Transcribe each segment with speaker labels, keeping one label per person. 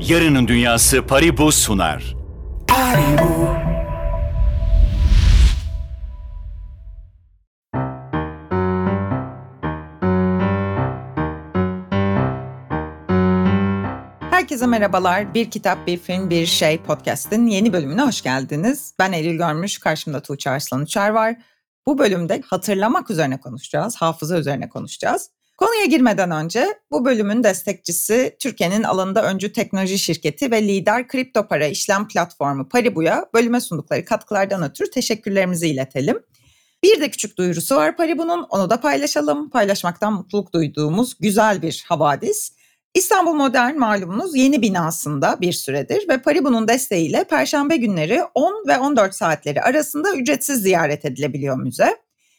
Speaker 1: Yarının Dünyası Paribu sunar. Paribu.
Speaker 2: Herkese merhabalar. Bir kitap, bir film, bir şey podcast'in yeni bölümüne hoş geldiniz. Ben Eylül Görmüş, karşımda Tuğçe Arslan Uçar var. Bu bölümde hatırlamak üzerine konuşacağız, hafıza üzerine konuşacağız. Konuya girmeden önce bu bölümün destekçisi Türkiye'nin alanında öncü teknoloji şirketi ve lider kripto para işlem platformu Paribu'ya bölüme sundukları katkılardan ötürü teşekkürlerimizi iletelim. Bir de küçük duyurusu var Paribu'nun, onu da paylaşalım. Paylaşmaktan mutluluk duyduğumuz güzel bir havadis. İstanbul Modern malumunuz yeni binasında bir süredir ve Paribu'nun desteğiyle perşembe günleri 10 ve 14 saatleri arasında ücretsiz ziyaret edilebiliyor müze.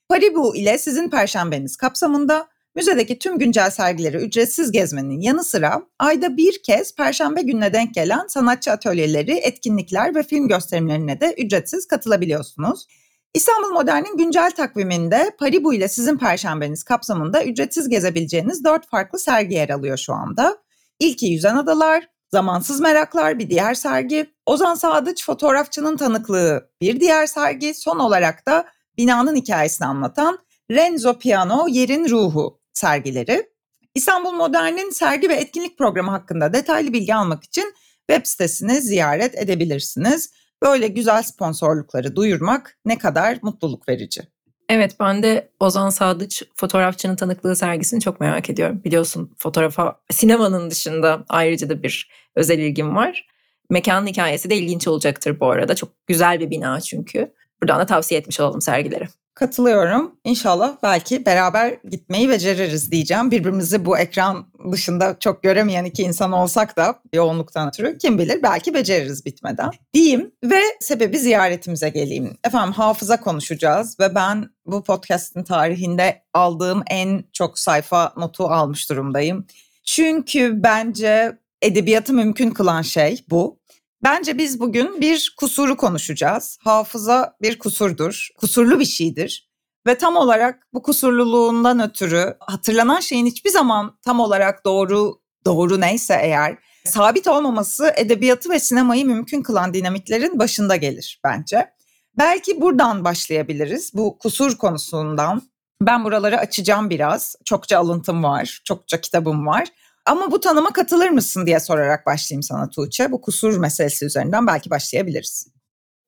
Speaker 2: Paribu ile sizin perşembeniz kapsamında müzedeki tüm güncel sergileri ücretsiz gezmenin yanı sıra ayda bir kez perşembe gününe denk gelen sanatçı atölyeleri, etkinlikler ve film gösterimlerine de ücretsiz katılabiliyorsunuz. İstanbul Modern'in güncel takviminde Paribu ile sizin perşembeniz kapsamında ücretsiz gezebileceğiniz dört farklı sergi yer alıyor şu anda. İlki Yüzen Adalar, Zamansız Meraklar bir diğer sergi, Ozan Sadıç fotoğrafçının tanıklığı bir diğer sergi, son olarak da binanın hikayesini anlatan Renzo Piano Yerin Ruhu sergileri. İstanbul Modern'in sergi ve etkinlik programı hakkında detaylı bilgi almak için web sitesini ziyaret edebilirsiniz. Böyle güzel sponsorlukları duyurmak ne kadar mutluluk verici.
Speaker 3: Evet ben de Ozan Sadıç fotoğrafçının tanıklığı sergisini çok merak ediyorum. Biliyorsun fotoğrafa sinemanın dışında ayrıca da bir özel ilgim var. Mekanın hikayesi de ilginç olacaktır bu arada. Çok güzel bir bina çünkü. Buradan da tavsiye etmiş olalım sergileri.
Speaker 2: Katılıyorum. İnşallah belki beraber gitmeyi beceririz diyeceğim. Birbirimizi bu ekran dışında çok göremeyen iki insan olsak da yoğunluktan ötürü kim bilir belki beceririz bitmeden diyeyim ve sebebi ziyaretimize geleyim. Efendim hafıza konuşacağız ve ben bu podcast'in tarihinde aldığım en çok sayfa notu almış durumdayım. Çünkü bence edebiyatı mümkün kılan şey bu. Bence biz bugün bir kusuru konuşacağız. Hafıza bir kusurdur, kusurlu bir şeydir. Ve tam olarak bu kusurluluğundan ötürü hatırlanan şeyin hiçbir zaman tam olarak doğru, doğru neyse eğer sabit olmaması edebiyatı ve sinemayı mümkün kılan dinamiklerin başında gelir bence. Belki buradan başlayabiliriz bu kusur konusundan. Ben buraları açacağım biraz. Çokça alıntım var, çokça kitabım var. Ama bu tanıma katılır mısın diye sorarak başlayayım sana Tuğçe. Bu kusur meselesi üzerinden belki başlayabiliriz.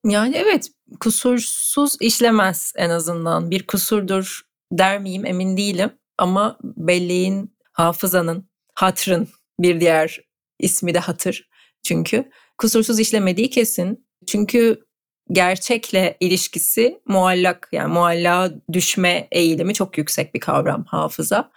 Speaker 3: Yani evet kusursuz işlemez en azından. Bir kusurdur der miyim emin değilim. Ama belleğin, hafızanın, hatrın bir diğer ismi de hatır. Çünkü kusursuz işlemediği kesin. Çünkü gerçekle ilişkisi muallak yani mualla düşme eğilimi çok yüksek bir kavram hafıza.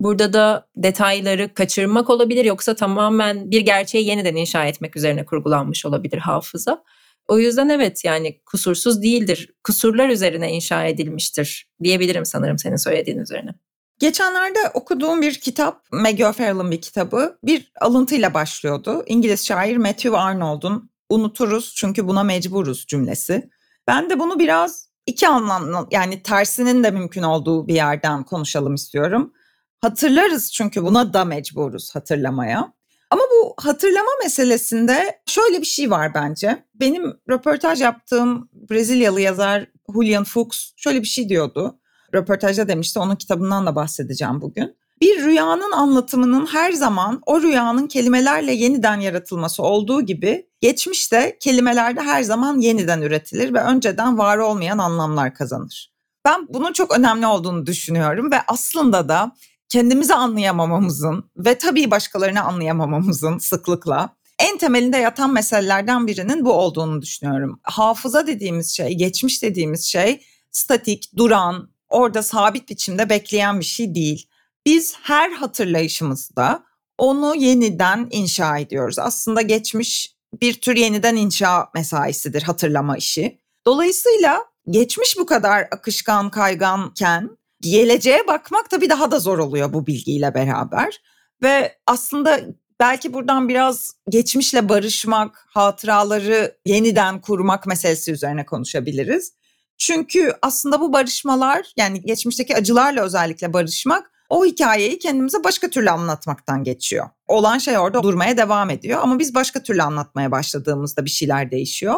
Speaker 3: Burada da detayları kaçırmak olabilir yoksa tamamen bir gerçeği yeniden inşa etmek üzerine kurgulanmış olabilir hafıza. O yüzden evet yani kusursuz değildir. Kusurlar üzerine inşa edilmiştir diyebilirim sanırım senin söylediğin üzerine.
Speaker 2: Geçenlerde okuduğum bir kitap, Maggie O'Farrell'ın bir kitabı bir alıntıyla başlıyordu. İngiliz şair Matthew Arnold'un unuturuz çünkü buna mecburuz cümlesi. Ben de bunu biraz iki anlamlı yani tersinin de mümkün olduğu bir yerden konuşalım istiyorum. Hatırlarız çünkü buna da mecburuz hatırlamaya. Ama bu hatırlama meselesinde şöyle bir şey var bence. Benim röportaj yaptığım Brezilyalı yazar Julian Fuchs şöyle bir şey diyordu. Röportajda demişti, onun kitabından da bahsedeceğim bugün. Bir rüyanın anlatımının her zaman o rüyanın kelimelerle yeniden yaratılması olduğu gibi geçmişte kelimelerde her zaman yeniden üretilir ve önceden var olmayan anlamlar kazanır. Ben bunun çok önemli olduğunu düşünüyorum ve aslında da kendimizi anlayamamamızın ve tabii başkalarını anlayamamamızın sıklıkla en temelinde yatan meselelerden birinin bu olduğunu düşünüyorum. Hafıza dediğimiz şey, geçmiş dediğimiz şey statik, duran, orada sabit biçimde bekleyen bir şey değil. Biz her hatırlayışımızda onu yeniden inşa ediyoruz. Aslında geçmiş bir tür yeniden inşa mesaisidir hatırlama işi. Dolayısıyla geçmiş bu kadar akışkan, kayganken geleceğe bakmak tabii daha da zor oluyor bu bilgiyle beraber. Ve aslında belki buradan biraz geçmişle barışmak, hatıraları yeniden kurmak meselesi üzerine konuşabiliriz. Çünkü aslında bu barışmalar yani geçmişteki acılarla özellikle barışmak o hikayeyi kendimize başka türlü anlatmaktan geçiyor. Olan şey orada durmaya devam ediyor ama biz başka türlü anlatmaya başladığımızda bir şeyler değişiyor.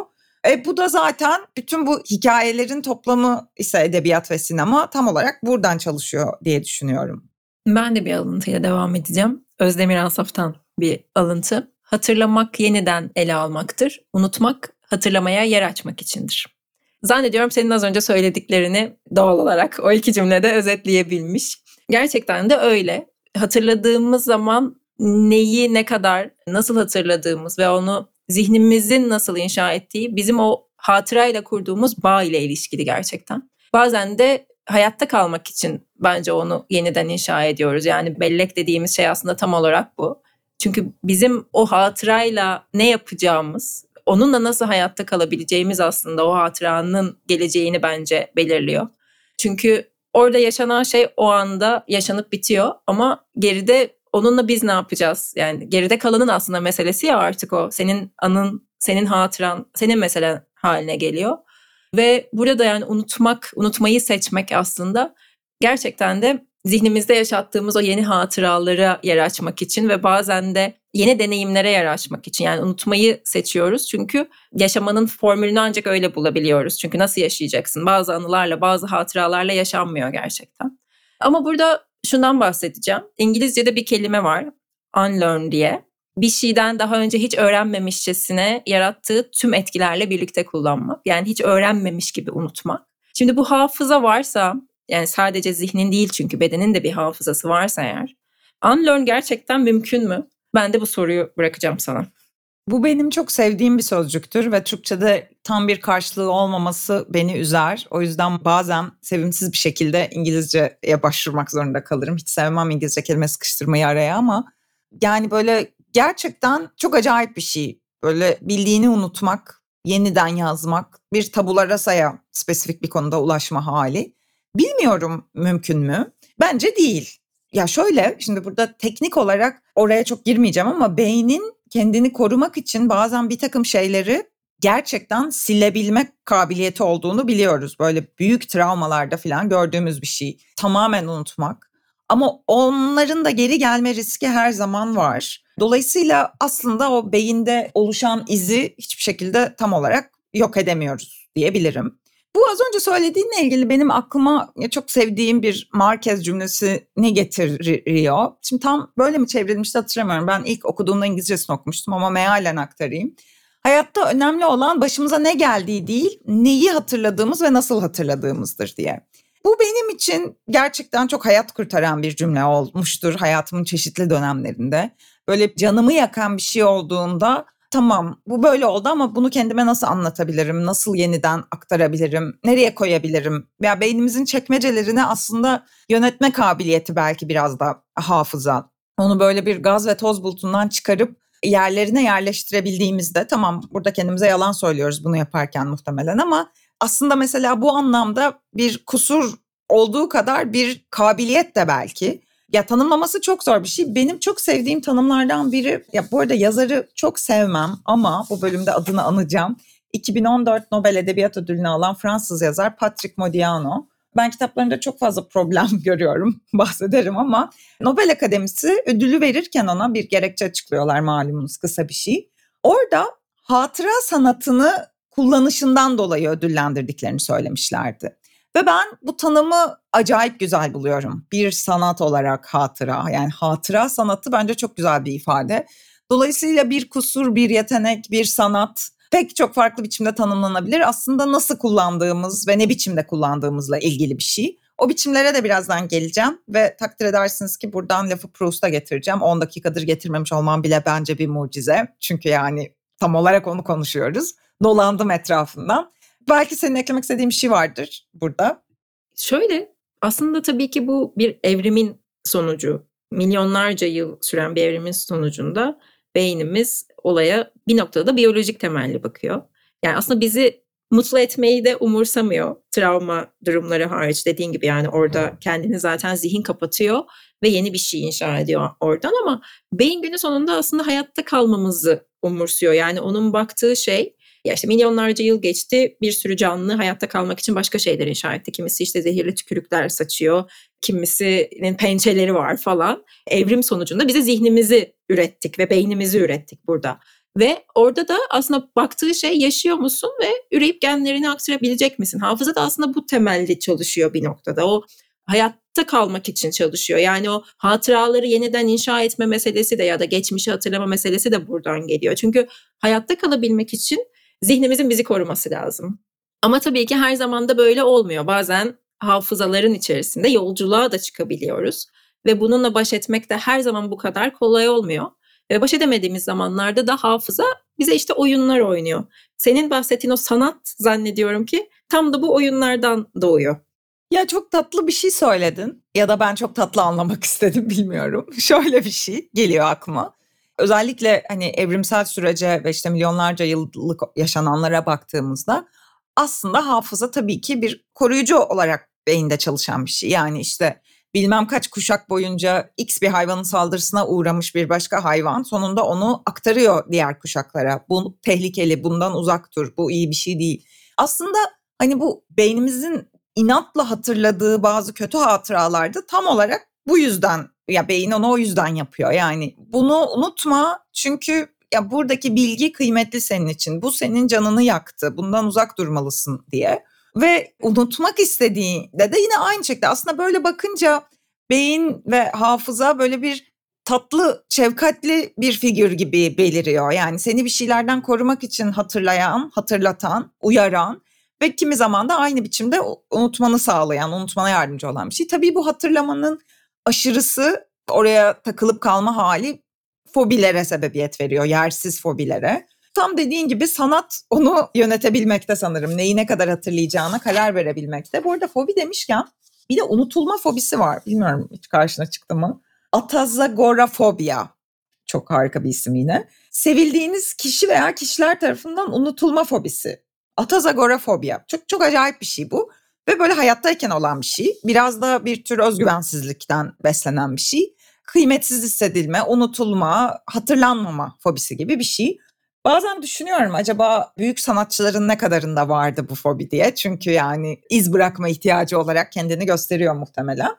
Speaker 2: E, bu da zaten bütün bu hikayelerin toplamı ise edebiyat ve sinema tam olarak buradan çalışıyor diye düşünüyorum.
Speaker 3: Ben de bir alıntıyla devam edeceğim. Özdemir Asaf'tan bir alıntı. Hatırlamak yeniden ele almaktır. Unutmak hatırlamaya yer açmak içindir. Zannediyorum senin az önce söylediklerini doğal olarak o iki cümlede özetleyebilmiş. Gerçekten de öyle. Hatırladığımız zaman neyi ne kadar nasıl hatırladığımız ve onu zihnimizin nasıl inşa ettiği bizim o hatırayla kurduğumuz bağ ile ilişkili gerçekten. Bazen de hayatta kalmak için bence onu yeniden inşa ediyoruz. Yani bellek dediğimiz şey aslında tam olarak bu. Çünkü bizim o hatırayla ne yapacağımız, onunla nasıl hayatta kalabileceğimiz aslında o hatıranın geleceğini bence belirliyor. Çünkü orada yaşanan şey o anda yaşanıp bitiyor ama geride onunla biz ne yapacağız? Yani geride kalanın aslında meselesi ya artık o. Senin anın, senin hatıran, senin meselen haline geliyor. Ve burada yani unutmak, unutmayı seçmek aslında gerçekten de zihnimizde yaşattığımız o yeni hatıralara yer açmak için ve bazen de yeni deneyimlere yer açmak için. Yani unutmayı seçiyoruz çünkü yaşamanın formülünü ancak öyle bulabiliyoruz. Çünkü nasıl yaşayacaksın? Bazı anılarla, bazı hatıralarla yaşanmıyor gerçekten. Ama burada şundan bahsedeceğim. İngilizce'de bir kelime var. Unlearn diye. Bir şeyden daha önce hiç öğrenmemişçesine yarattığı tüm etkilerle birlikte kullanmak. Yani hiç öğrenmemiş gibi unutmak. Şimdi bu hafıza varsa yani sadece zihnin değil çünkü bedenin de bir hafızası varsa eğer. Unlearn gerçekten mümkün mü? Ben de bu soruyu bırakacağım sana.
Speaker 2: Bu benim çok sevdiğim bir sözcüktür ve Türkçe'de tam bir karşılığı olmaması beni üzer. O yüzden bazen sevimsiz bir şekilde İngilizce'ye başvurmak zorunda kalırım. Hiç sevmem İngilizce kelime sıkıştırmayı araya ama yani böyle gerçekten çok acayip bir şey. Böyle bildiğini unutmak, yeniden yazmak, bir tabula rasaya spesifik bir konuda ulaşma hali. Bilmiyorum mümkün mü? Bence değil. Ya şöyle şimdi burada teknik olarak oraya çok girmeyeceğim ama beynin kendini korumak için bazen bir takım şeyleri gerçekten silebilme kabiliyeti olduğunu biliyoruz. Böyle büyük travmalarda falan gördüğümüz bir şey. Tamamen unutmak. Ama onların da geri gelme riski her zaman var. Dolayısıyla aslında o beyinde oluşan izi hiçbir şekilde tam olarak yok edemiyoruz diyebilirim. Bu az önce söylediğinle ilgili benim aklıma çok sevdiğim bir Marquez cümlesini getiriyor. Şimdi tam böyle mi çevrilmişti hatırlamıyorum. Ben ilk okuduğumda İngilizcesini okumuştum ama mealen aktarayım. Hayatta önemli olan başımıza ne geldiği değil, neyi hatırladığımız ve nasıl hatırladığımızdır diye. Bu benim için gerçekten çok hayat kurtaran bir cümle olmuştur hayatımın çeşitli dönemlerinde. Böyle canımı yakan bir şey olduğunda tamam bu böyle oldu ama bunu kendime nasıl anlatabilirim? Nasıl yeniden aktarabilirim? Nereye koyabilirim? Ya beynimizin çekmecelerini aslında yönetme kabiliyeti belki biraz da hafıza. Onu böyle bir gaz ve toz bulutundan çıkarıp yerlerine yerleştirebildiğimizde tamam burada kendimize yalan söylüyoruz bunu yaparken muhtemelen ama aslında mesela bu anlamda bir kusur olduğu kadar bir kabiliyet de belki. Ya tanımlaması çok zor bir şey. Benim çok sevdiğim tanımlardan biri, ya bu arada yazarı çok sevmem ama bu bölümde adını anacağım. 2014 Nobel Edebiyat Ödülünü alan Fransız yazar Patrick Modiano. Ben kitaplarında çok fazla problem görüyorum, bahsederim ama Nobel Akademisi ödülü verirken ona bir gerekçe açıklıyorlar malumunuz kısa bir şey. Orada hatıra sanatını kullanışından dolayı ödüllendirdiklerini söylemişlerdi. Ve ben bu tanımı acayip güzel buluyorum. Bir sanat olarak hatıra. Yani hatıra sanatı bence çok güzel bir ifade. Dolayısıyla bir kusur, bir yetenek, bir sanat pek çok farklı biçimde tanımlanabilir. Aslında nasıl kullandığımız ve ne biçimde kullandığımızla ilgili bir şey. O biçimlere de birazdan geleceğim ve takdir edersiniz ki buradan lafı Proust'a getireceğim. 10 dakikadır getirmemiş olmam bile bence bir mucize. Çünkü yani tam olarak onu konuşuyoruz. Dolandım etrafından. Belki senin eklemek istediğin bir şey vardır burada.
Speaker 3: Şöyle aslında tabii ki bu bir evrimin sonucu. Milyonlarca yıl süren bir evrimin sonucunda beynimiz olaya bir noktada biyolojik temelli bakıyor. Yani aslında bizi mutlu etmeyi de umursamıyor. Travma durumları hariç dediğin gibi yani orada kendini zaten zihin kapatıyor ve yeni bir şey inşa ediyor oradan ama beyin günü sonunda aslında hayatta kalmamızı umursuyor. Yani onun baktığı şey Ya işte milyonlarca yıl geçti bir sürü canlı hayatta kalmak için başka şeyler inşa etti. Kimisi işte zehirli tükürükler saçıyor, kimisinin pençeleri var falan. Evrim sonucunda bize zihnimizi ürettik ve beynimizi ürettik burada. Ve orada da aslında baktığı şey yaşıyor musun ve üreyip genlerini aktarabilecek misin? Hafıza da aslında bu temelli çalışıyor bir noktada. O hayatta kalmak için çalışıyor. Yani o hatıraları yeniden inşa etme meselesi de ya da geçmişi hatırlama meselesi de buradan geliyor. Çünkü hayatta kalabilmek için zihnimizin bizi koruması lazım. Ama tabii ki her zaman da böyle olmuyor. Bazen hafızaların içerisinde yolculuğa da çıkabiliyoruz ve bununla baş etmek de her zaman bu kadar kolay olmuyor. Ve baş edemediğimiz zamanlarda da hafıza bize işte oyunlar oynuyor. Senin bahsettiğin o sanat zannediyorum ki tam da bu oyunlardan doğuyor.
Speaker 2: Ya çok tatlı bir şey söyledin ya da ben çok tatlı anlamak istedim bilmiyorum. Şöyle bir şey geliyor aklıma. Özellikle hani evrimsel sürece ve işte milyonlarca yıllık yaşananlara baktığımızda aslında hafıza tabii ki bir koruyucu olarak beyinde çalışan bir şey. Yani işte bilmem kaç kuşak boyunca X bir hayvanın saldırısına uğramış bir başka hayvan sonunda onu aktarıyor diğer kuşaklara. Bu tehlikeli, bundan uzak dur, bu iyi bir şey değil. Aslında hani bu beynimizin inatla hatırladığı bazı kötü hatıralarda tam olarak bu yüzden ya beyin onu o yüzden yapıyor. Yani bunu unutma çünkü ya buradaki bilgi kıymetli senin için. Bu senin canını yaktı. Bundan uzak durmalısın diye. Ve unutmak istediğinde de yine aynı şekilde aslında böyle bakınca beyin ve hafıza böyle bir tatlı, şefkatli bir figür gibi beliriyor. Yani seni bir şeylerden korumak için hatırlayan, hatırlatan, uyaran ve kimi zaman da aynı biçimde unutmanı sağlayan, unutmana yardımcı olan bir şey. Tabii bu hatırlamanın aşırısı oraya takılıp kalma hali fobilere sebebiyet veriyor, yersiz fobilere. Tam dediğin gibi sanat onu yönetebilmekte sanırım. Neyi ne kadar hatırlayacağına karar verebilmekte. Bu arada fobi demişken bir de unutulma fobisi var. Bilmiyorum hiç karşına çıktı mı? Atazagorafobia. Çok harika bir isim yine. Sevildiğiniz kişi veya kişiler tarafından unutulma fobisi. Atazagorafobia. Çok çok acayip bir şey bu. Ve böyle hayattayken olan bir şey. Biraz da bir tür özgüvensizlikten beslenen bir şey. Kıymetsiz hissedilme, unutulma, hatırlanmama fobisi gibi bir şey. Bazen düşünüyorum acaba büyük sanatçıların ne kadarında vardı bu fobi diye. Çünkü yani iz bırakma ihtiyacı olarak kendini gösteriyor muhtemelen.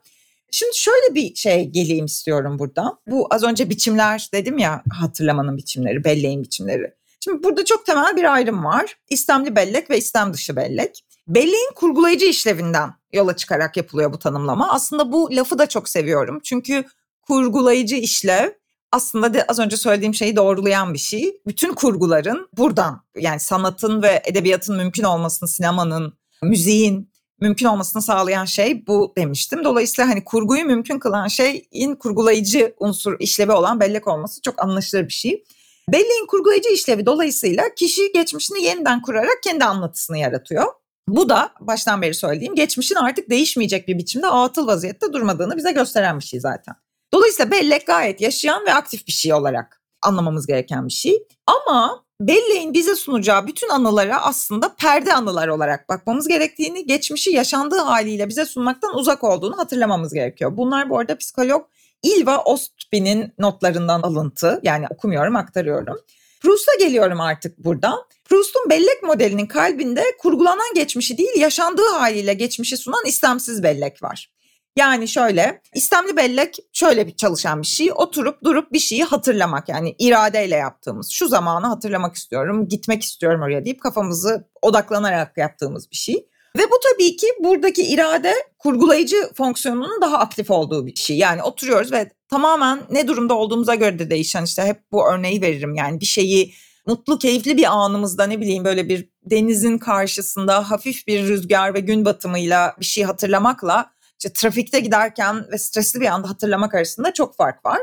Speaker 2: Şimdi şöyle bir şey geleyim istiyorum burada. Bu az önce biçimler dedim ya hatırlamanın biçimleri, belleğin biçimleri. Şimdi burada çok temel bir ayrım var. İstemli bellek ve istem dışı bellek. Belleğin kurgulayıcı işlevinden yola çıkarak yapılıyor bu tanımlama. Aslında bu lafı da çok seviyorum. Çünkü kurgulayıcı işlev aslında de az önce söylediğim şeyi doğrulayan bir şey. Bütün kurguların buradan yani sanatın ve edebiyatın mümkün olmasını, sinemanın, müziğin mümkün olmasını sağlayan şey bu demiştim. Dolayısıyla hani kurguyu mümkün kılan şeyin kurgulayıcı unsur işlevi olan bellek olması çok anlaşılır bir şey. Belleğin kurgulayıcı işlevi dolayısıyla kişi geçmişini yeniden kurarak kendi anlatısını yaratıyor. Bu da baştan beri söylediğim geçmişin artık değişmeyecek bir biçimde atıl vaziyette durmadığını bize gösteren bir şey zaten. Dolayısıyla bellek gayet yaşayan ve aktif bir şey olarak anlamamız gereken bir şey. Ama belleğin bize sunacağı bütün anılara aslında perde anılar olarak bakmamız gerektiğini, geçmişi yaşandığı haliyle bize sunmaktan uzak olduğunu hatırlamamız gerekiyor. Bunlar bu arada psikolog Ilva Ostby'nin notlarından alıntı. Yani okumuyorum, aktarıyorum. Proust'a geliyorum artık burada. Proust'un bellek modelinin kalbinde kurgulanan geçmişi değil, yaşandığı haliyle geçmişi sunan istemsiz bellek var. Yani şöyle istemli bellek şöyle bir çalışan bir şey. Oturup durup bir şeyi hatırlamak yani iradeyle yaptığımız. Şu zamanı hatırlamak istiyorum, gitmek istiyorum oraya deyip kafamızı odaklanarak yaptığımız bir şey. Ve bu tabii ki buradaki irade kurgulayıcı fonksiyonunun daha aktif olduğu bir şey. Yani oturuyoruz ve tamamen ne durumda olduğumuza göre de değişen işte hep bu örneği veririm. Yani bir şeyi mutlu, keyifli bir anımızda ne bileyim böyle bir denizin karşısında hafif bir rüzgar ve gün batımıyla bir şey hatırlamakla işte trafikte giderken ve stresli bir anda hatırlamak arasında çok fark var.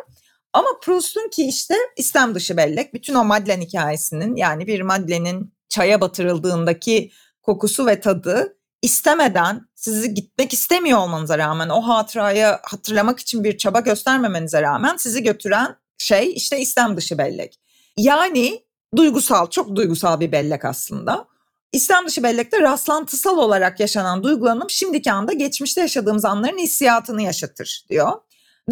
Speaker 2: Ama Proust'un ki işte istem dışı bellek bütün o Madeleine hikayesinin yani bir Madeleine'in çaya batırıldığındaki kokusu ve tadı istemeden sizi gitmek istemiyor olmanıza rağmen o hatırayı hatırlamak için bir çaba göstermemenize rağmen sizi götüren şey işte istem dışı bellek. Yani duygusal çok duygusal bir bellek aslında. İslam dışı bellekte rastlantısal olarak yaşanan duygulanım şimdiki anda geçmişte yaşadığımız anların hissiyatını yaşatır diyor.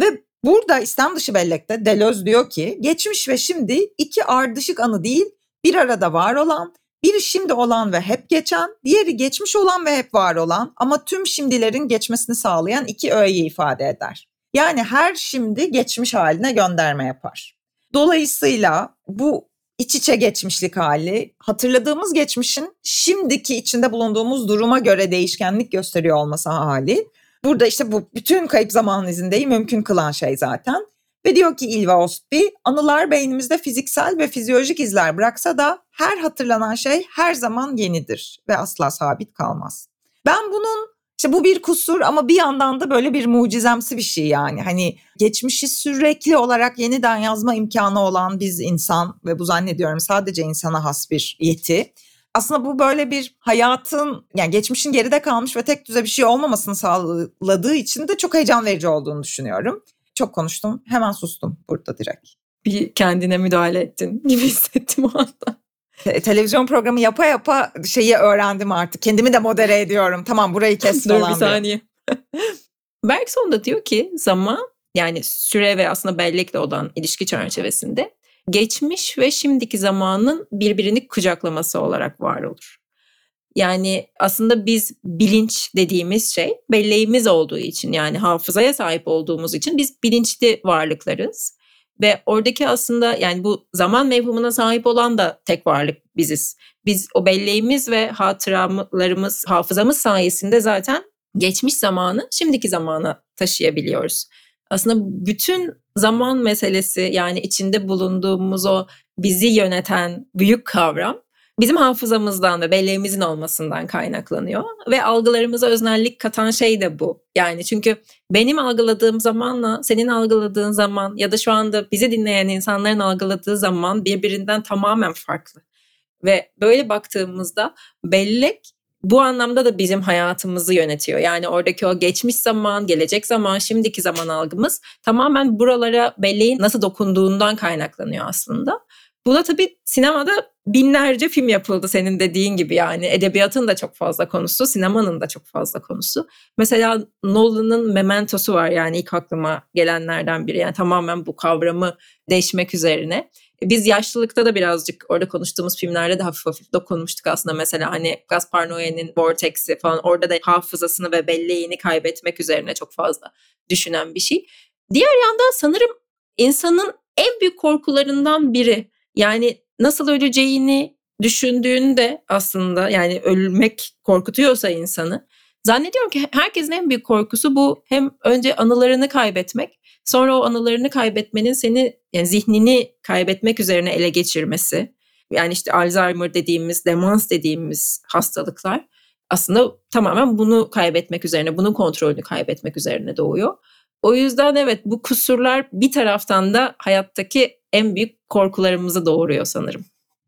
Speaker 2: Ve burada İslam dışı bellekte Deleuze diyor ki geçmiş ve şimdi iki ardışık anı değil bir arada var olan Biri şimdi olan ve hep geçen, diğeri geçmiş olan ve hep var olan ama tüm şimdilerin geçmesini sağlayan iki öğeyi ifade eder. Yani her şimdi geçmiş haline gönderme yapar. Dolayısıyla bu iç içe geçmişlik hali hatırladığımız geçmişin şimdiki içinde bulunduğumuz duruma göre değişkenlik gösteriyor olması hali. Burada işte bu bütün kayıp zaman izindeyi mümkün kılan şey zaten. Ve diyor ki Ilva Ostby, anılar beynimizde fiziksel ve fizyolojik izler bıraksa da her hatırlanan şey her zaman yenidir ve asla sabit kalmaz. Ben bunun işte bu bir kusur ama bir yandan da böyle bir mucizemsi bir şey yani. Hani geçmişi sürekli olarak yeniden yazma imkanı olan biz insan ve bu zannediyorum sadece insana has bir yeti. Aslında bu böyle bir hayatın yani geçmişin geride kalmış ve tek düze bir şey olmamasını sağladığı için de çok heyecan verici olduğunu düşünüyorum. Çok konuştum hemen sustum burada direkt.
Speaker 3: Bir kendine müdahale ettin gibi hissettim o anda
Speaker 2: televizyon programı yapa yapa şeyi öğrendim artık. Kendimi de modere ediyorum. Tamam burayı kes
Speaker 3: falan. Dur bir saniye. Bergson da diyor ki zaman yani süre ve aslında bellekle olan ilişki çerçevesinde geçmiş ve şimdiki zamanın birbirini kucaklaması olarak var olur. Yani aslında biz bilinç dediğimiz şey belleğimiz olduğu için yani hafızaya sahip olduğumuz için biz bilinçli varlıklarız. Ve oradaki aslında yani bu zaman mevhumuna sahip olan da tek varlık biziz. Biz o belleğimiz ve hatıralarımız, hafızamız sayesinde zaten geçmiş zamanı şimdiki zamana taşıyabiliyoruz. Aslında bütün zaman meselesi yani içinde bulunduğumuz o bizi yöneten büyük kavram bizim hafızamızdan ve belleğimizin olmasından kaynaklanıyor. Ve algılarımıza öznellik katan şey de bu. Yani çünkü benim algıladığım zamanla senin algıladığın zaman ya da şu anda bizi dinleyen insanların algıladığı zaman birbirinden tamamen farklı. Ve böyle baktığımızda bellek bu anlamda da bizim hayatımızı yönetiyor. Yani oradaki o geçmiş zaman, gelecek zaman, şimdiki zaman algımız tamamen buralara belleğin nasıl dokunduğundan kaynaklanıyor aslında. Buna tabii sinemada binlerce film yapıldı senin dediğin gibi yani. Edebiyatın da çok fazla konusu, sinemanın da çok fazla konusu. Mesela Nolan'ın Memento'su var yani ilk aklıma gelenlerden biri. Yani tamamen bu kavramı değişmek üzerine. Biz yaşlılıkta da birazcık orada konuştuğumuz filmlerde de hafif hafif dokunmuştuk aslında. Mesela hani Gaspar Noé'nin Vortex'i falan orada da hafızasını ve belleğini kaybetmek üzerine çok fazla düşünen bir şey. Diğer yandan sanırım insanın en büyük korkularından biri yani nasıl öleceğini düşündüğünde aslında yani ölmek korkutuyorsa insanı zannediyorum ki herkesin en büyük korkusu bu hem önce anılarını kaybetmek sonra o anılarını kaybetmenin seni yani zihnini kaybetmek üzerine ele geçirmesi. Yani işte Alzheimer dediğimiz, demans dediğimiz hastalıklar aslında tamamen bunu kaybetmek üzerine, bunun kontrolünü kaybetmek üzerine doğuyor. O yüzden evet bu kusurlar bir taraftan da hayattaki en büyük korkularımızı doğuruyor sanırım.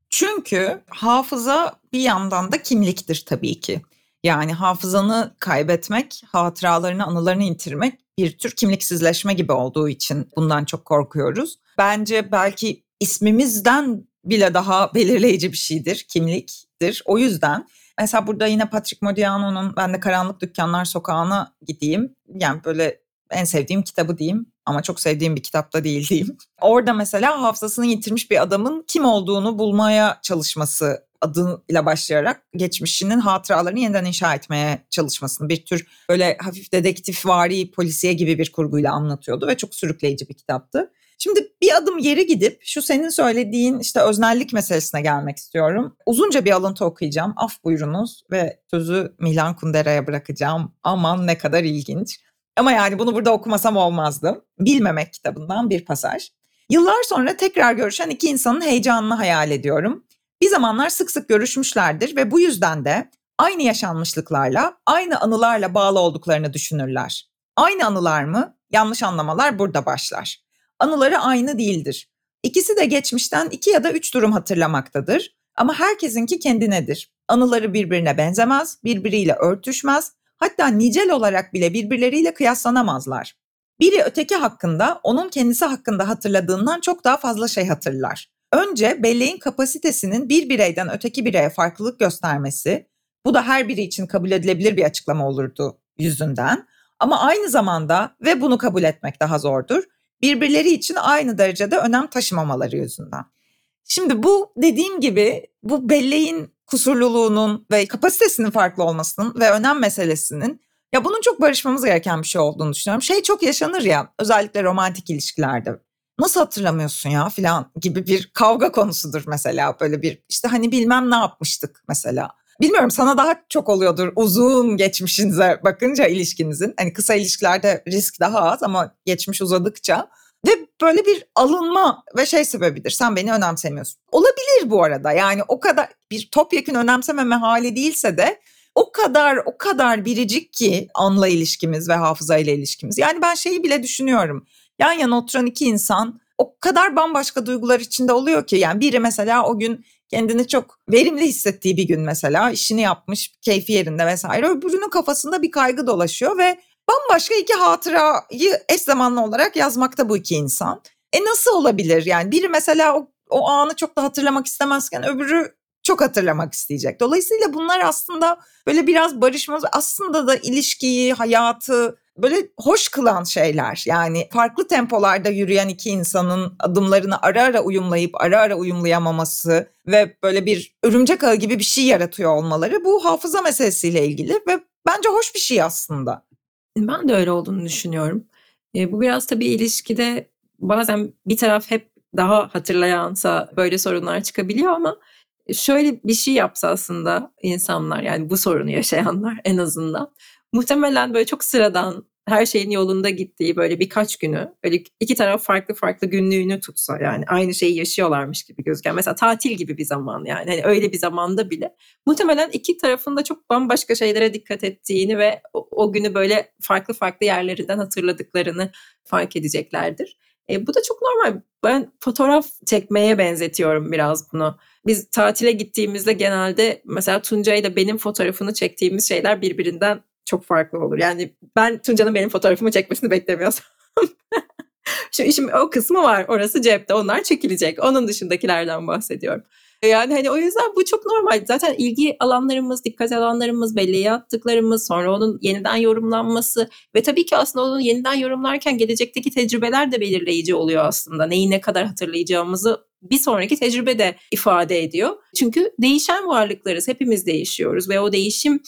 Speaker 2: Çünkü hafıza bir yandan da kimliktir tabii ki. Yani hafızanı kaybetmek, hatıralarını, anılarını yitirmek bir tür kimliksizleşme gibi olduğu için bundan çok korkuyoruz. Bence belki ismimizden bile daha belirleyici bir şeydir, kimliktir. O yüzden mesela burada yine Patrick Modiano'nun ben de Karanlık Dükkanlar Sokağı'na gideyim. Yani böyle en sevdiğim kitabı diyeyim ama çok sevdiğim bir kitapta değil diyeyim. Orada mesela hafızasını yitirmiş bir adamın kim olduğunu bulmaya çalışması adıyla başlayarak geçmişinin hatıralarını yeniden inşa etmeye çalışmasını bir tür böyle hafif dedektif vari polisiye gibi bir kurguyla anlatıyordu ve çok sürükleyici bir kitaptı. Şimdi bir adım geri gidip şu senin söylediğin işte öznellik meselesine gelmek istiyorum. Uzunca bir alıntı okuyacağım. Af buyurunuz ve sözü Milan Kundera'ya bırakacağım. Aman ne kadar ilginç. Ama yani bunu burada okumasam olmazdı. Bilmemek kitabından bir pasaj. Yıllar sonra tekrar görüşen iki insanın heyecanını hayal ediyorum. Bir zamanlar sık sık görüşmüşlerdir ve bu yüzden de aynı yaşanmışlıklarla, aynı anılarla bağlı olduklarını düşünürler. Aynı anılar mı? Yanlış anlamalar burada başlar. Anıları aynı değildir. İkisi de geçmişten iki ya da üç durum hatırlamaktadır. Ama herkesinki kendinedir. Anıları birbirine benzemez, birbiriyle örtüşmez hatta nicel olarak bile birbirleriyle kıyaslanamazlar. Biri öteki hakkında onun kendisi hakkında hatırladığından çok daha fazla şey hatırlar. Önce belleğin kapasitesinin bir bireyden öteki bireye farklılık göstermesi, bu da her biri için kabul edilebilir bir açıklama olurdu yüzünden. Ama aynı zamanda ve bunu kabul etmek daha zordur, birbirleri için aynı derecede önem taşımamaları yüzünden. Şimdi bu dediğim gibi bu belleğin kusurluluğunun ve kapasitesinin farklı olmasının ve önem meselesinin ya bunun çok barışmamız gereken bir şey olduğunu düşünüyorum. Şey çok yaşanır ya özellikle romantik ilişkilerde. Nasıl hatırlamıyorsun ya filan gibi bir kavga konusudur mesela böyle bir işte hani bilmem ne yapmıştık mesela. Bilmiyorum sana daha çok oluyordur uzun geçmişinize bakınca ilişkinizin. Hani kısa ilişkilerde risk daha az ama geçmiş uzadıkça ve böyle bir alınma ve şey sebebidir. Sen beni önemsemiyorsun. Olabilir bu arada. Yani o kadar bir topyekün önemsememe hali değilse de o kadar o kadar biricik ki anla ilişkimiz ve hafıza ile ilişkimiz. Yani ben şeyi bile düşünüyorum. Yan yana oturan iki insan o kadar bambaşka duygular içinde oluyor ki yani biri mesela o gün kendini çok verimli hissettiği bir gün mesela işini yapmış, keyfi yerinde vesaire. Öbürünün kafasında bir kaygı dolaşıyor ve bambaşka iki hatırayı eş zamanlı olarak yazmakta bu iki insan. E nasıl olabilir? Yani biri mesela o, o anı çok da hatırlamak istemezken öbürü çok hatırlamak isteyecek. Dolayısıyla bunlar aslında böyle biraz barışmaz aslında da ilişkiyi, hayatı böyle hoş kılan şeyler. Yani farklı tempolarda yürüyen iki insanın adımlarını ara ara uyumlayıp ara ara uyumlayamaması ve böyle bir örümcek ağı gibi bir şey yaratıyor olmaları bu hafıza meselesiyle ilgili ve bence hoş bir şey aslında.
Speaker 3: Ben de öyle olduğunu düşünüyorum. E, bu biraz tabii ilişkide bazen bir taraf hep daha hatırlayansa böyle sorunlar çıkabiliyor ama şöyle bir şey yapsa aslında insanlar yani bu sorunu yaşayanlar en azından muhtemelen böyle çok sıradan her şeyin yolunda gittiği böyle birkaç günü böyle iki taraf farklı farklı günlüğünü tutsa yani aynı şeyi yaşıyorlarmış gibi gözüken mesela tatil gibi bir zaman yani hani öyle bir zamanda bile muhtemelen iki tarafın da çok bambaşka şeylere dikkat ettiğini ve o, o günü böyle farklı farklı yerlerinden hatırladıklarını fark edeceklerdir. E, bu da çok normal. Ben fotoğraf çekmeye benzetiyorum biraz bunu. Biz tatile gittiğimizde genelde mesela Tunca ile benim fotoğrafını çektiğimiz şeyler birbirinden çok farklı olur. Yani ben Tunca'nın benim fotoğrafımı çekmesini beklemiyorsam. Şu işim o kısmı var. Orası cepte. Onlar çekilecek. Onun dışındakilerden bahsediyorum. Yani hani o yüzden bu çok normal. Zaten ilgi alanlarımız, dikkat alanlarımız, belleğe attıklarımız, sonra onun yeniden yorumlanması ve tabii ki aslında onun yeniden yorumlarken gelecekteki tecrübeler de belirleyici oluyor aslında. Neyi ne kadar hatırlayacağımızı bir sonraki tecrübe de ifade ediyor. Çünkü değişen varlıklarız. Hepimiz değişiyoruz ve o değişim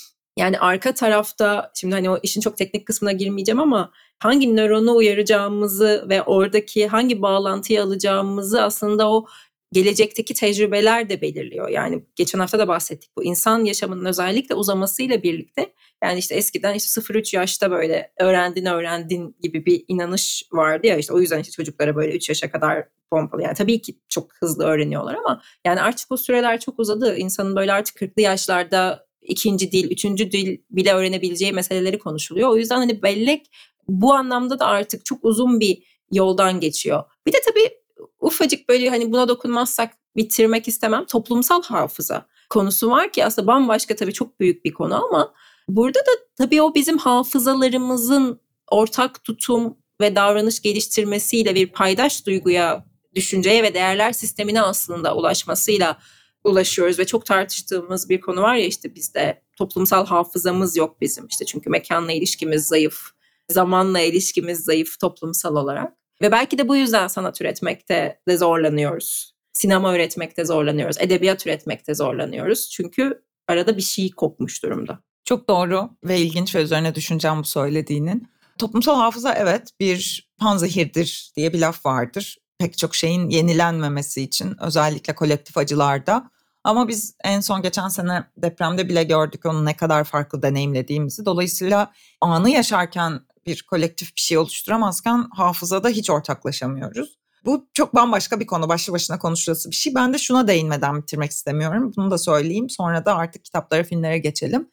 Speaker 3: yani arka tarafta şimdi hani o işin çok teknik kısmına girmeyeceğim ama hangi nöronu uyaracağımızı ve oradaki hangi bağlantıyı alacağımızı aslında o gelecekteki tecrübeler de belirliyor. Yani geçen hafta da bahsettik bu insan yaşamının özellikle uzamasıyla birlikte yani işte eskiden işte 0-3 yaşta böyle öğrendin öğrendin gibi bir inanış vardı ya işte o yüzden işte çocuklara böyle 3 yaşa kadar pompalı yani tabii ki çok hızlı öğreniyorlar ama yani artık bu süreler çok uzadı. İnsanın böyle artık 40'lı yaşlarda ikinci dil, üçüncü dil bile öğrenebileceği meseleleri konuşuluyor. O yüzden hani bellek bu anlamda da artık çok uzun bir yoldan geçiyor. Bir de tabii ufacık böyle hani buna dokunmazsak bitirmek istemem. Toplumsal hafıza konusu var ki aslında bambaşka tabii çok büyük bir konu ama burada da tabii o bizim hafızalarımızın ortak tutum ve davranış geliştirmesiyle bir paydaş duyguya, düşünceye ve değerler sistemine aslında ulaşmasıyla ulaşıyoruz ve çok tartıştığımız bir konu var ya işte bizde toplumsal hafızamız yok bizim işte çünkü mekanla ilişkimiz zayıf, zamanla ilişkimiz zayıf toplumsal olarak. Ve belki de bu yüzden sanat üretmekte de zorlanıyoruz. Sinema üretmekte zorlanıyoruz. Edebiyat üretmekte zorlanıyoruz. Çünkü arada bir şey kopmuş durumda.
Speaker 2: Çok doğru ve ilginç ve üzerine düşüneceğim bu söylediğinin. Toplumsal hafıza evet bir panzehirdir diye bir laf vardır. Pek çok şeyin yenilenmemesi için özellikle kolektif acılarda. Ama biz en son geçen sene depremde bile gördük onu ne kadar farklı deneyimlediğimizi. Dolayısıyla anı yaşarken bir kolektif bir şey oluşturamazken hafızada hiç ortaklaşamıyoruz. Bu çok bambaşka bir konu, başlı başına konuşulası bir şey. Ben de şuna değinmeden bitirmek istemiyorum. Bunu da söyleyeyim. Sonra da artık kitaplara, filmlere geçelim.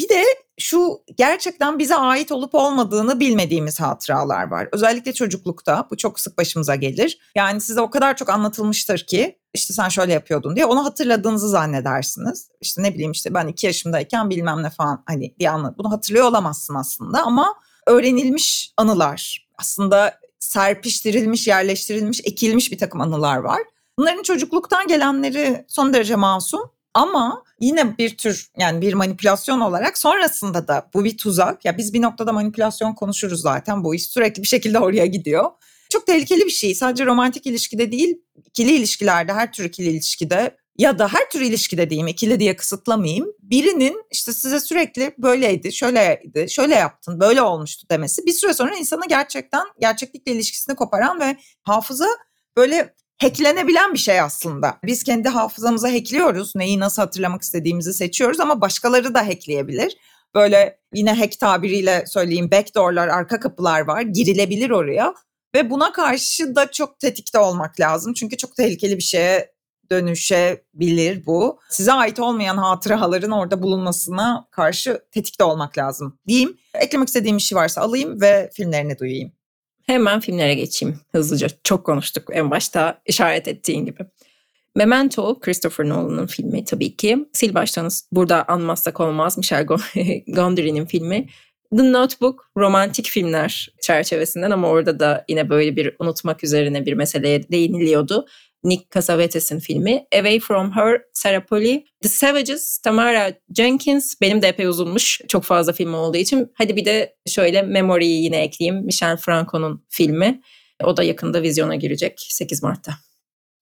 Speaker 2: Bir de şu gerçekten bize ait olup olmadığını bilmediğimiz hatıralar var. Özellikle çocuklukta bu çok sık başımıza gelir. Yani size o kadar çok anlatılmıştır ki işte sen şöyle yapıyordun diye onu hatırladığınızı zannedersiniz. İşte ne bileyim işte ben iki yaşımdayken bilmem ne falan hani bir anlat. Bunu hatırlıyor olamazsın aslında ama öğrenilmiş anılar. Aslında serpiştirilmiş, yerleştirilmiş, ekilmiş bir takım anılar var. Bunların çocukluktan gelenleri son derece masum ama yine bir tür yani bir manipülasyon olarak sonrasında da bu bir tuzak. Ya biz bir noktada manipülasyon konuşuruz zaten. Bu iş sürekli bir şekilde oraya gidiyor. Çok tehlikeli bir şey. Sadece romantik ilişkide değil, ikili ilişkilerde, her tür ikili ilişkide ya da her tür ilişki dediğim ikili diye kısıtlamayayım. Birinin işte size sürekli böyleydi, şöyleydi, şöyle yaptın, böyle olmuştu demesi bir süre sonra insanı gerçekten gerçeklikle ilişkisini koparan ve hafıza böyle hacklenebilen bir şey aslında. Biz kendi hafızamıza hackliyoruz. Neyi nasıl hatırlamak istediğimizi seçiyoruz ama başkaları da hackleyebilir. Böyle yine hack tabiriyle söyleyeyim backdoor'lar, arka kapılar var. Girilebilir oraya. Ve buna karşı da çok tetikte olmak lazım. Çünkü çok tehlikeli bir şeye dönüşebilir bu. Size ait olmayan hatıraların orada bulunmasına karşı tetikte olmak lazım diyeyim. Eklemek istediğim bir şey varsa alayım ve filmlerini duyayım.
Speaker 3: Hemen filmlere geçeyim hızlıca. Çok konuştuk en başta işaret ettiğin gibi. Memento, Christopher Nolan'ın filmi tabii ki. Sil baştan burada anmazsak olmaz Michel Gondry'nin filmi. The Notebook romantik filmler çerçevesinden ama orada da yine böyle bir unutmak üzerine bir meseleye değiniliyordu. Nick Cassavetes'in filmi. Away From Her, Sarah Polly. The Savages, Tamara Jenkins. Benim de epey uzunmuş. Çok fazla film olduğu için. Hadi bir de şöyle Memory'yi yine ekleyeyim. Michel Franco'nun filmi. O da yakında vizyona girecek 8 Mart'ta.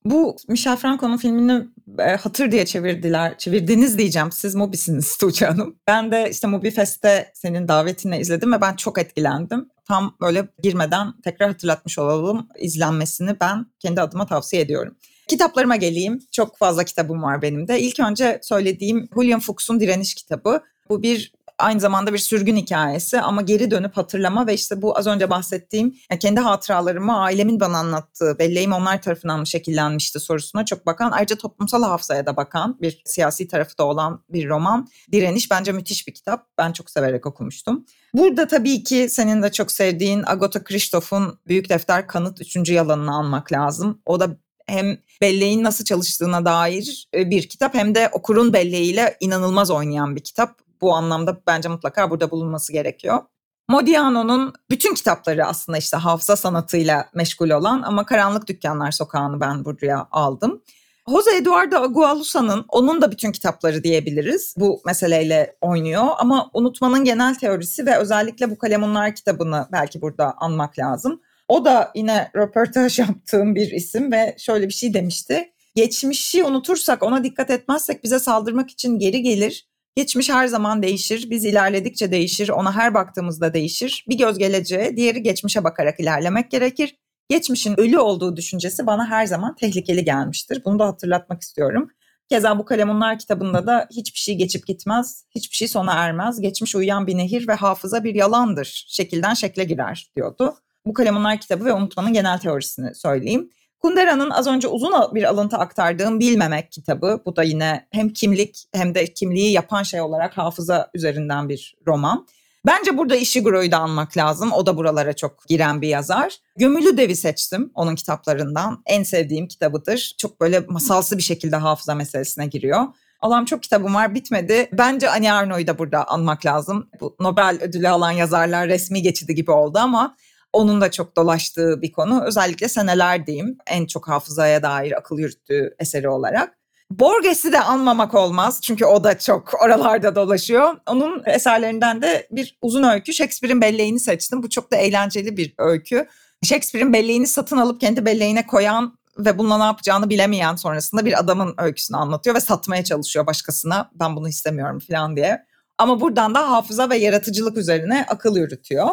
Speaker 2: Bu Michel Franco'nun filmini e, hatır diye çevirdiler. Çevirdiniz diyeceğim. Siz Mobi'siniz Tuğçe Hanım. Ben de işte Mobi Fest'te senin davetinle izledim ve ben çok etkilendim. Tam böyle girmeden tekrar hatırlatmış olalım izlenmesini ben kendi adıma tavsiye ediyorum. Kitaplarıma geleyim. Çok fazla kitabım var benim de. İlk önce söylediğim William Fuchs'un Direniş kitabı. Bu bir aynı zamanda bir sürgün hikayesi ama geri dönüp hatırlama ve işte bu az önce bahsettiğim yani kendi hatıralarımı ailemin bana anlattığı, belleğim onlar tarafından mı şekillenmişti sorusuna çok bakan, ayrıca toplumsal hafızaya da bakan bir siyasi tarafı da olan bir roman. Direniş bence müthiş bir kitap. Ben çok severek okumuştum. Burada tabii ki senin de çok sevdiğin Agota Christoph'un Büyük Defter Kanıt 3. yalanını almak lazım. O da hem belleğin nasıl çalıştığına dair e, bir kitap hem de okurun belleğiyle inanılmaz oynayan bir kitap bu anlamda bence mutlaka burada bulunması gerekiyor. Modiano'nun bütün kitapları aslında işte hafıza sanatıyla meşgul olan ama Karanlık Dükkanlar Sokağı'nı ben buraya aldım. Jose Eduardo Agualusa'nın onun da bütün kitapları diyebiliriz. Bu meseleyle oynuyor ama unutmanın genel teorisi ve özellikle bu Kalemunlar kitabını belki burada anmak lazım. O da yine röportaj yaptığım bir isim ve şöyle bir şey demişti. Geçmişi unutursak ona dikkat etmezsek bize saldırmak için geri gelir Geçmiş her zaman değişir. Biz ilerledikçe değişir. Ona her baktığımızda değişir. Bir göz geleceğe, diğeri geçmişe bakarak ilerlemek gerekir. Geçmişin ölü olduğu düşüncesi bana her zaman tehlikeli gelmiştir. Bunu da hatırlatmak istiyorum. Keza bu Kalemunlar kitabında da hiçbir şey geçip gitmez, hiçbir şey sona ermez. Geçmiş uyuyan bir nehir ve hafıza bir yalandır. Şekilden şekle girer diyordu. Bu Kalemunlar kitabı ve unutmanın genel teorisini söyleyeyim. Kundera'nın az önce uzun bir alıntı aktardığım Bilmemek kitabı. Bu da yine hem kimlik hem de kimliği yapan şey olarak hafıza üzerinden bir roman. Bence burada Ishiguro'yu da anmak lazım. O da buralara çok giren bir yazar. Gömülü Dev'i seçtim onun kitaplarından. En sevdiğim kitabıdır. Çok böyle masalsı bir şekilde hafıza meselesine giriyor. Allah'ım çok kitabım var bitmedi. Bence Ani Arno'yu da burada anmak lazım. Bu Nobel ödülü alan yazarlar resmi geçidi gibi oldu ama onun da çok dolaştığı bir konu. Özellikle seneler diyeyim en çok hafızaya dair akıl yürüttüğü eseri olarak. Borges'i de anmamak olmaz çünkü o da çok oralarda dolaşıyor. Onun eserlerinden de bir uzun öykü Shakespeare'in belleğini seçtim. Bu çok da eğlenceli bir öykü. Shakespeare'in belleğini satın alıp kendi belleğine koyan ve bununla ne yapacağını bilemeyen sonrasında bir adamın öyküsünü anlatıyor ve satmaya çalışıyor başkasına. Ben bunu istemiyorum falan diye. Ama buradan da hafıza ve yaratıcılık üzerine akıl yürütüyor.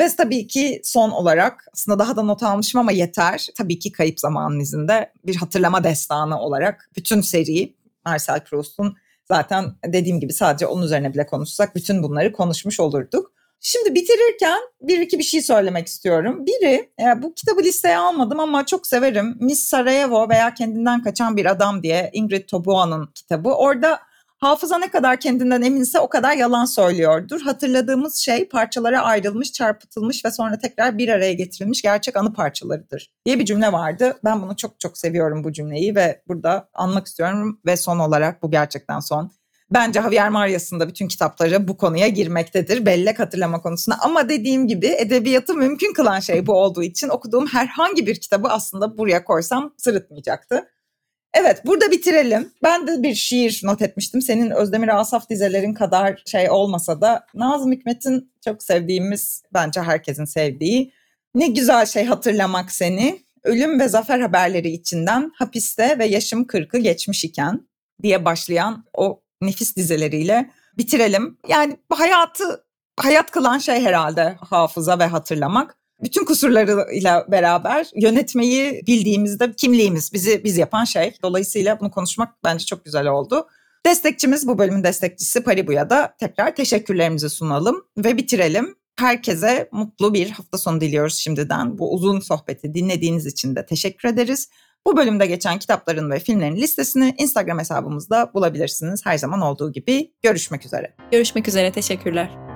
Speaker 2: Ve tabii ki son olarak aslında daha da not almışım ama yeter. Tabii ki Kayıp Zamanın izinde bir hatırlama destanı olarak bütün seri Marcel Proust'un zaten dediğim gibi sadece onun üzerine bile konuşsak bütün bunları konuşmuş olurduk. Şimdi bitirirken bir iki bir şey söylemek istiyorum. Biri e, bu kitabı listeye almadım ama çok severim. Miss Sarajevo veya Kendinden Kaçan Bir Adam diye Ingrid Toboa'nın kitabı. Orada Hafıza ne kadar kendinden eminse o kadar yalan söylüyordur. Hatırladığımız şey parçalara ayrılmış, çarpıtılmış ve sonra tekrar bir araya getirilmiş gerçek anı parçalarıdır diye bir cümle vardı. Ben bunu çok çok seviyorum bu cümleyi ve burada anmak istiyorum ve son olarak bu gerçekten son. Bence Javier Marias'ın da bütün kitapları bu konuya girmektedir. Bellek hatırlama konusunda. Ama dediğim gibi edebiyatı mümkün kılan şey bu olduğu için okuduğum herhangi bir kitabı aslında buraya koysam sırıtmayacaktı. Evet burada bitirelim. Ben de bir şiir not etmiştim. Senin Özdemir Asaf dizelerin kadar şey olmasa da Nazım Hikmet'in çok sevdiğimiz bence herkesin sevdiği. Ne güzel şey hatırlamak seni. ölüm ve zafer haberleri içinden hapiste ve yaşım kırkı geçmiş iken diye başlayan o nefis dizeleriyle bitirelim. Yani hayatı hayat kılan şey herhalde hafıza ve hatırlamak. Bütün kusurlarıyla beraber yönetmeyi bildiğimizde kimliğimiz bizi biz yapan şey. Dolayısıyla bunu konuşmak bence çok güzel oldu. Destekçimiz bu bölümün destekçisi Paribu'ya da tekrar teşekkürlerimizi sunalım ve bitirelim. Herkese mutlu bir hafta sonu diliyoruz şimdiden. Bu uzun sohbeti dinlediğiniz için de teşekkür ederiz. Bu bölümde geçen kitapların ve filmlerin listesini Instagram hesabımızda bulabilirsiniz. Her zaman olduğu gibi görüşmek üzere.
Speaker 3: Görüşmek üzere, teşekkürler.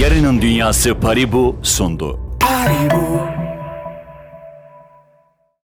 Speaker 1: Yarının Dünyası Paribu sundu. Paribu.